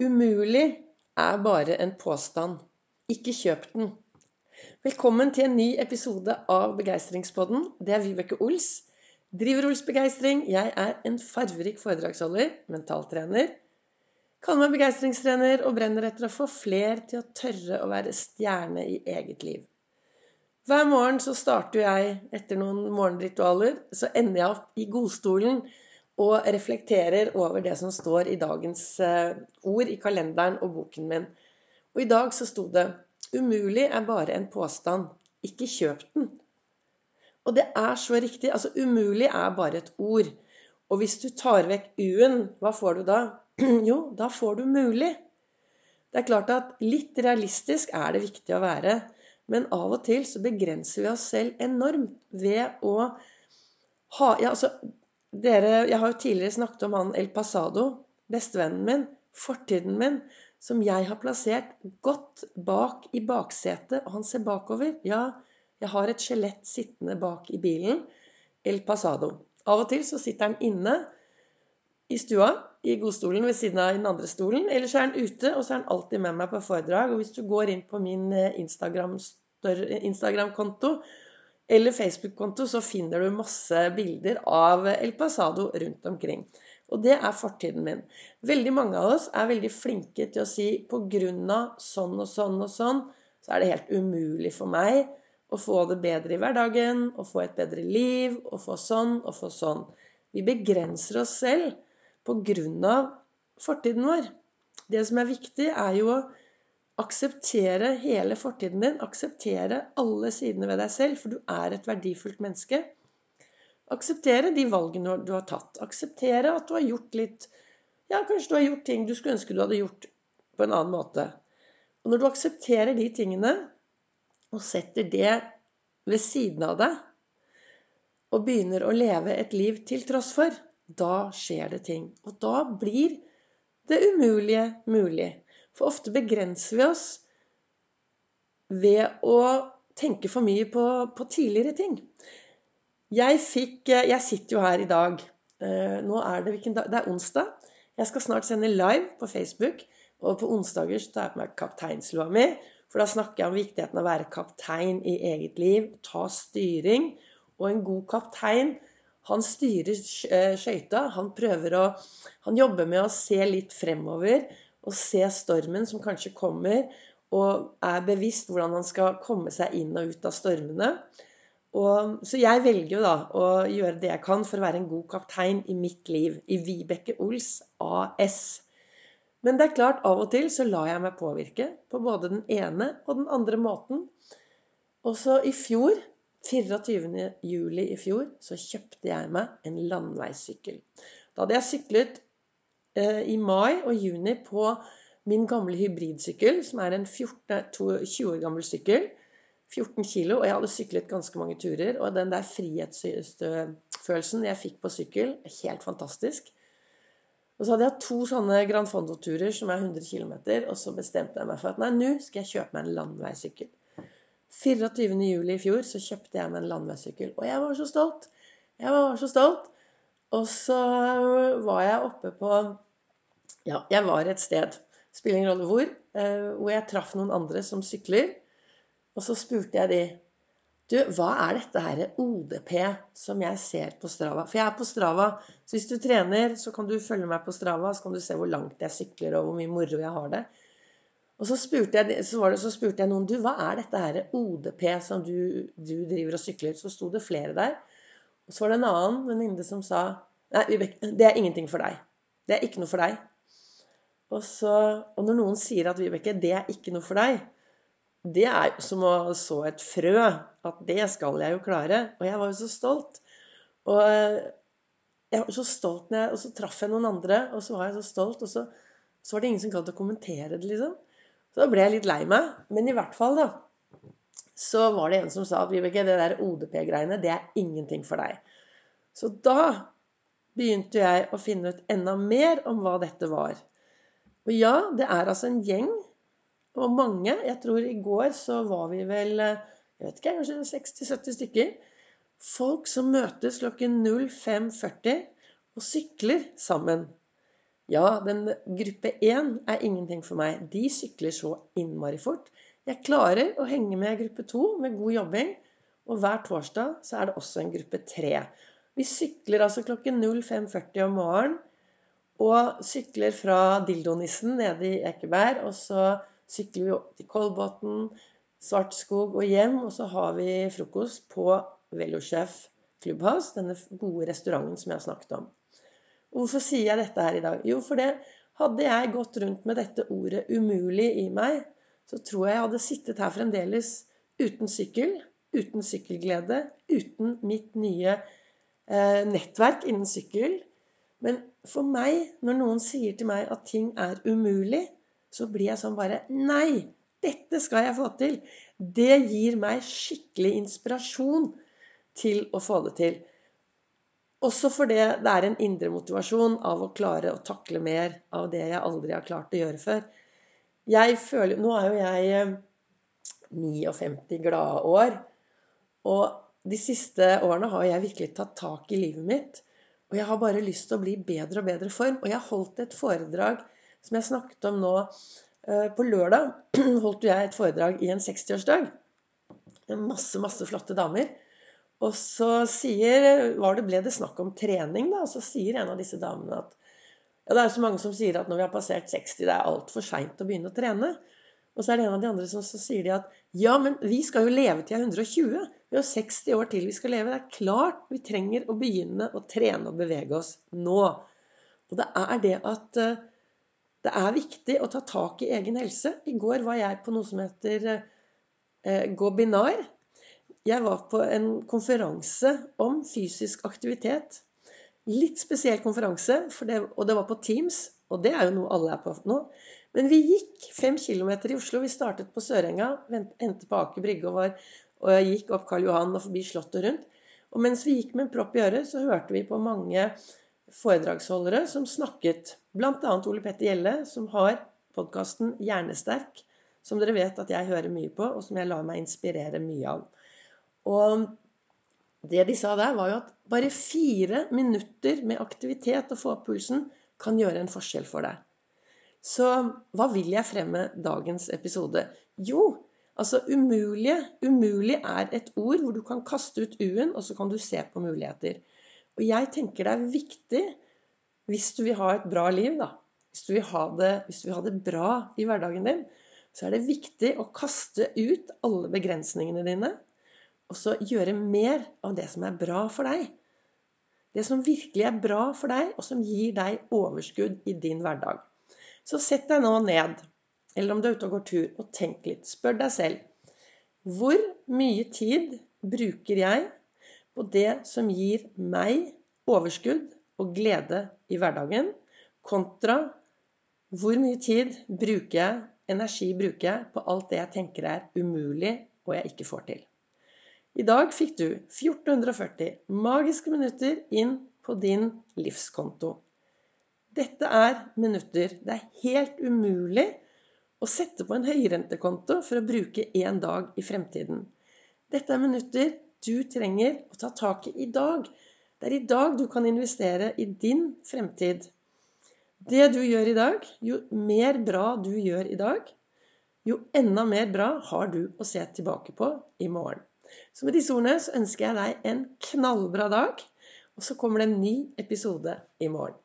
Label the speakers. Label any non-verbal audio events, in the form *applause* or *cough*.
Speaker 1: Umulig er bare en påstand. Ikke kjøp den. Velkommen til en ny episode av Begeistringspodden. Det er Vibeke Ols. Driver Ols Begeistring. Jeg er en farverik foredragsholder, mentaltrener. Kaller meg begeistringstrener og brenner etter å få fler til å tørre å være stjerne i eget liv. Hver morgen så starter jeg etter noen morgenritualer. Så ender jeg opp i godstolen og reflekterer over det som står i dagens eh, ord i kalenderen og boken min. Og i dag så sto det 'Umulig er bare en påstand. Ikke kjøp den'. Og det er så riktig. Altså, umulig er bare et ord. Og hvis du tar vekk u-en, hva får du da? *clears throat* Jo, da får du mulig. Det er klart at litt realistisk er det viktig å være. Men av og til så begrenser vi oss selv enormt ved å ha ja, altså, dere, jeg har jo tidligere snakket om han El Pasado, bestevennen min, fortiden min, som jeg har plassert godt bak i baksetet, og han ser bakover. Ja, jeg har et skjelett sittende bak i bilen. El Pasado. Av og til så sitter han inne i stua, i godstolen ved siden av den andre stolen. Eller så er han ute, og så er han alltid med meg på foredrag. Og hvis du går inn på min eh, Instagram-konto Instagram eller Facebook-konto, så finner du masse bilder av El Pasado rundt omkring. Og det er fortiden min. Veldig mange av oss er veldig flinke til å si pga. sånn og sånn og sånn, så er det helt umulig for meg å få det bedre i hverdagen, å få et bedre liv, å få sånn og få sånn. Vi begrenser oss selv pga. fortiden vår. Det som er viktig, er jo å akseptere hele fortiden din. Akseptere alle sidene ved deg selv, for du er et verdifullt menneske. Akseptere de valgene du har tatt. Akseptere at du har gjort litt Ja, kanskje du har gjort ting du skulle ønske du hadde gjort på en annen måte. Og når du aksepterer de tingene, og setter det ved siden av deg, og begynner å leve et liv til tross for, da skjer det ting. Og da blir det umulige mulig. For ofte begrenser vi oss ved å tenke for mye på, på tidligere ting. Jeg fikk Jeg sitter jo her i dag. Eh, nå er det dag? Det er onsdag. Jeg skal snart sende live på Facebook. Og på onsdager tar jeg på meg kapteinslua mi. For da snakker jeg om viktigheten av å være kaptein i eget liv. Ta styring. Og en god kaptein, han styrer eh, skøyta. Han prøver å Han jobber med å se litt fremover og se stormen som kanskje kommer, og er bevisst hvordan han skal komme seg inn og ut av stormene. Og, så jeg velger jo da å gjøre det jeg kan for å være en god kaptein i mitt liv. I Vibeke Ols AS. Men det er klart, av og til så lar jeg meg påvirke på både den ene og den andre måten. Og så i fjor, 24. juli i fjor, så kjøpte jeg meg en landeveissykkel. Da hadde jeg syklet i mai og juni på min gamle hybridsykkel, som er en 14, 20 år gammel sykkel. 14 kilo, og jeg hadde syklet ganske mange turer. Og den der frihetsfølelsen jeg fikk på sykkel, er helt fantastisk. Og så hadde jeg to sånne Grand Fondo-turer som er 100 km, og så bestemte jeg meg for at nei, nå skal jeg kjøpe meg en landeveissykkel. 24.07. i fjor så kjøpte jeg meg en landeveissykkel, og jeg var så stolt. Jeg var så stolt. Og så var jeg oppe på Ja, jeg var et sted. Spiller ingen rolle hvor. Eh, hvor jeg traff noen andre som sykler. Og så spurte jeg de Du, hva er dette her ODP som jeg ser på Strava? For jeg er på Strava. Så hvis du trener, så kan du følge meg på Strava. Så kan du se hvor langt jeg sykler, og hvor mye moro jeg har det. Og så spurte jeg, så det, så spurte jeg noen Du, hva er dette her ODP som du, du driver og sykler? Så sto det flere der. Og så var det en annen venninne som sa Nei, Vibeke, det er ingenting for deg. Det er ikke noe for deg. Og, så, og når noen sier at Vibeke, det er ikke noe for deg, det er jo som å så et frø. At det skal jeg jo klare. Og jeg var jo så stolt. Og jeg var så stolt når jeg, Og så traff jeg noen andre, og så var jeg så stolt. Og så, så var det ingen som gadd å kommentere det, liksom. Så da ble jeg litt lei meg. Men i hvert fall, da så var det en som sa at Vibeke, det der ODP-greiene, det er ingenting for deg. Så da begynte jeg å finne ut enda mer om hva dette var. Og ja, det er altså en gjeng, og mange Jeg tror i går så var vi vel jeg vet ikke, kanskje 60-70 stykker. Folk som møtes klokken 05.40 og sykler sammen. Ja, den gruppe 1 er ingenting for meg. De sykler så innmari fort. Jeg klarer å henge med gruppe 2 med god jobbing. Og hver torsdag så er det også en gruppe 3. Vi sykler altså klokken 05.40 om morgenen. Og sykler fra Dildonissen nede i Ekeberg. Og så sykler vi opp til Kolbotn, Svartskog og hjem. Og så har vi frokost på Velosjef Clubhouse, denne gode restauranten som jeg har snakket om. Hvorfor sier jeg dette her i dag? Jo, for det hadde jeg gått rundt med dette ordet 'umulig' i meg, så tror jeg jeg hadde sittet her fremdeles uten sykkel, uten sykkelglede, uten mitt nye eh, nettverk innen sykkel. Men for meg, når noen sier til meg at ting er umulig, så blir jeg sånn bare Nei! Dette skal jeg få til! Det gir meg skikkelig inspirasjon til å få det til. Også fordi det er en indre motivasjon av å klare å takle mer av det jeg aldri har klart å gjøre før. Jeg føler Nå er jo jeg 59 eh, glade år. Og de siste årene har jeg virkelig tatt tak i livet mitt. Og jeg har bare lyst til å bli bedre og bedre form. Og jeg holdt et foredrag som jeg snakket om nå eh, på lørdag. *clears throat* holdt jeg et foredrag i en 60-årsdag. Masse, masse flotte damer. Og så sier, det, ble det snakk om trening, da. Og så sier en av disse damene at ja, det er så mange som sier at når vi har passert 60, det er altfor seint å begynne å trene. Og så er det en av de andre som sier de at ja, men vi skal jo leve til er 120. Vi har 60 år til vi skal leve. Det er klart vi trenger å begynne å trene og bevege oss nå. Og det er det at uh, det er viktig å ta tak i egen helse. I går var jeg på noe som heter eh, Gobinar. Jeg var på en konferanse om fysisk aktivitet. Litt spesiell konferanse, det, og det var på Teams. Og det er jo noe alle er på nå. Men vi gikk fem kilometer i Oslo. Vi startet på Sørenga, endte på Aker Brygge og, var, og gikk opp Karl Johan og forbi Slottet rundt. Og mens vi gikk med en propp i øret, så hørte vi på mange foredragsholdere som snakket. Bl.a. Ole Petter Gjelle, som har podkasten Hjernesterk, som dere vet at jeg hører mye på, og som jeg lar meg inspirere mye av. Og det de sa der, var jo at bare fire minutter med aktivitet og få opp pulsen kan gjøre en forskjell for deg. Så hva vil jeg fremme dagens episode? Jo, altså umulige. Umulig er et ord hvor du kan kaste ut u-en, og så kan du se på muligheter. Og jeg tenker det er viktig hvis du vil ha et bra liv, da. Hvis du vil ha det, vil ha det bra i hverdagen din, så er det viktig å kaste ut alle begrensningene dine og så gjøre mer av det som er bra for deg. Det som virkelig er bra for deg, og som gir deg overskudd i din hverdag. Så sett deg nå ned, eller om du er ute og går tur, og tenk litt. Spør deg selv hvor mye tid bruker jeg på det som gir meg overskudd og glede i hverdagen, kontra hvor mye tid bruker jeg, energi bruker jeg på alt det jeg tenker er umulig og jeg ikke får til. I dag fikk du 1440 magiske minutter inn på din livskonto. Dette er minutter det er helt umulig å sette på en høyrentekonto for å bruke én dag i fremtiden. Dette er minutter du trenger å ta tak i i dag. Det er i dag du kan investere i din fremtid. Det du gjør i dag, jo mer bra du gjør i dag, jo enda mer bra har du å se tilbake på i morgen. Så med disse ordene så ønsker jeg deg en knallbra dag. Og så kommer det en ny episode i morgen.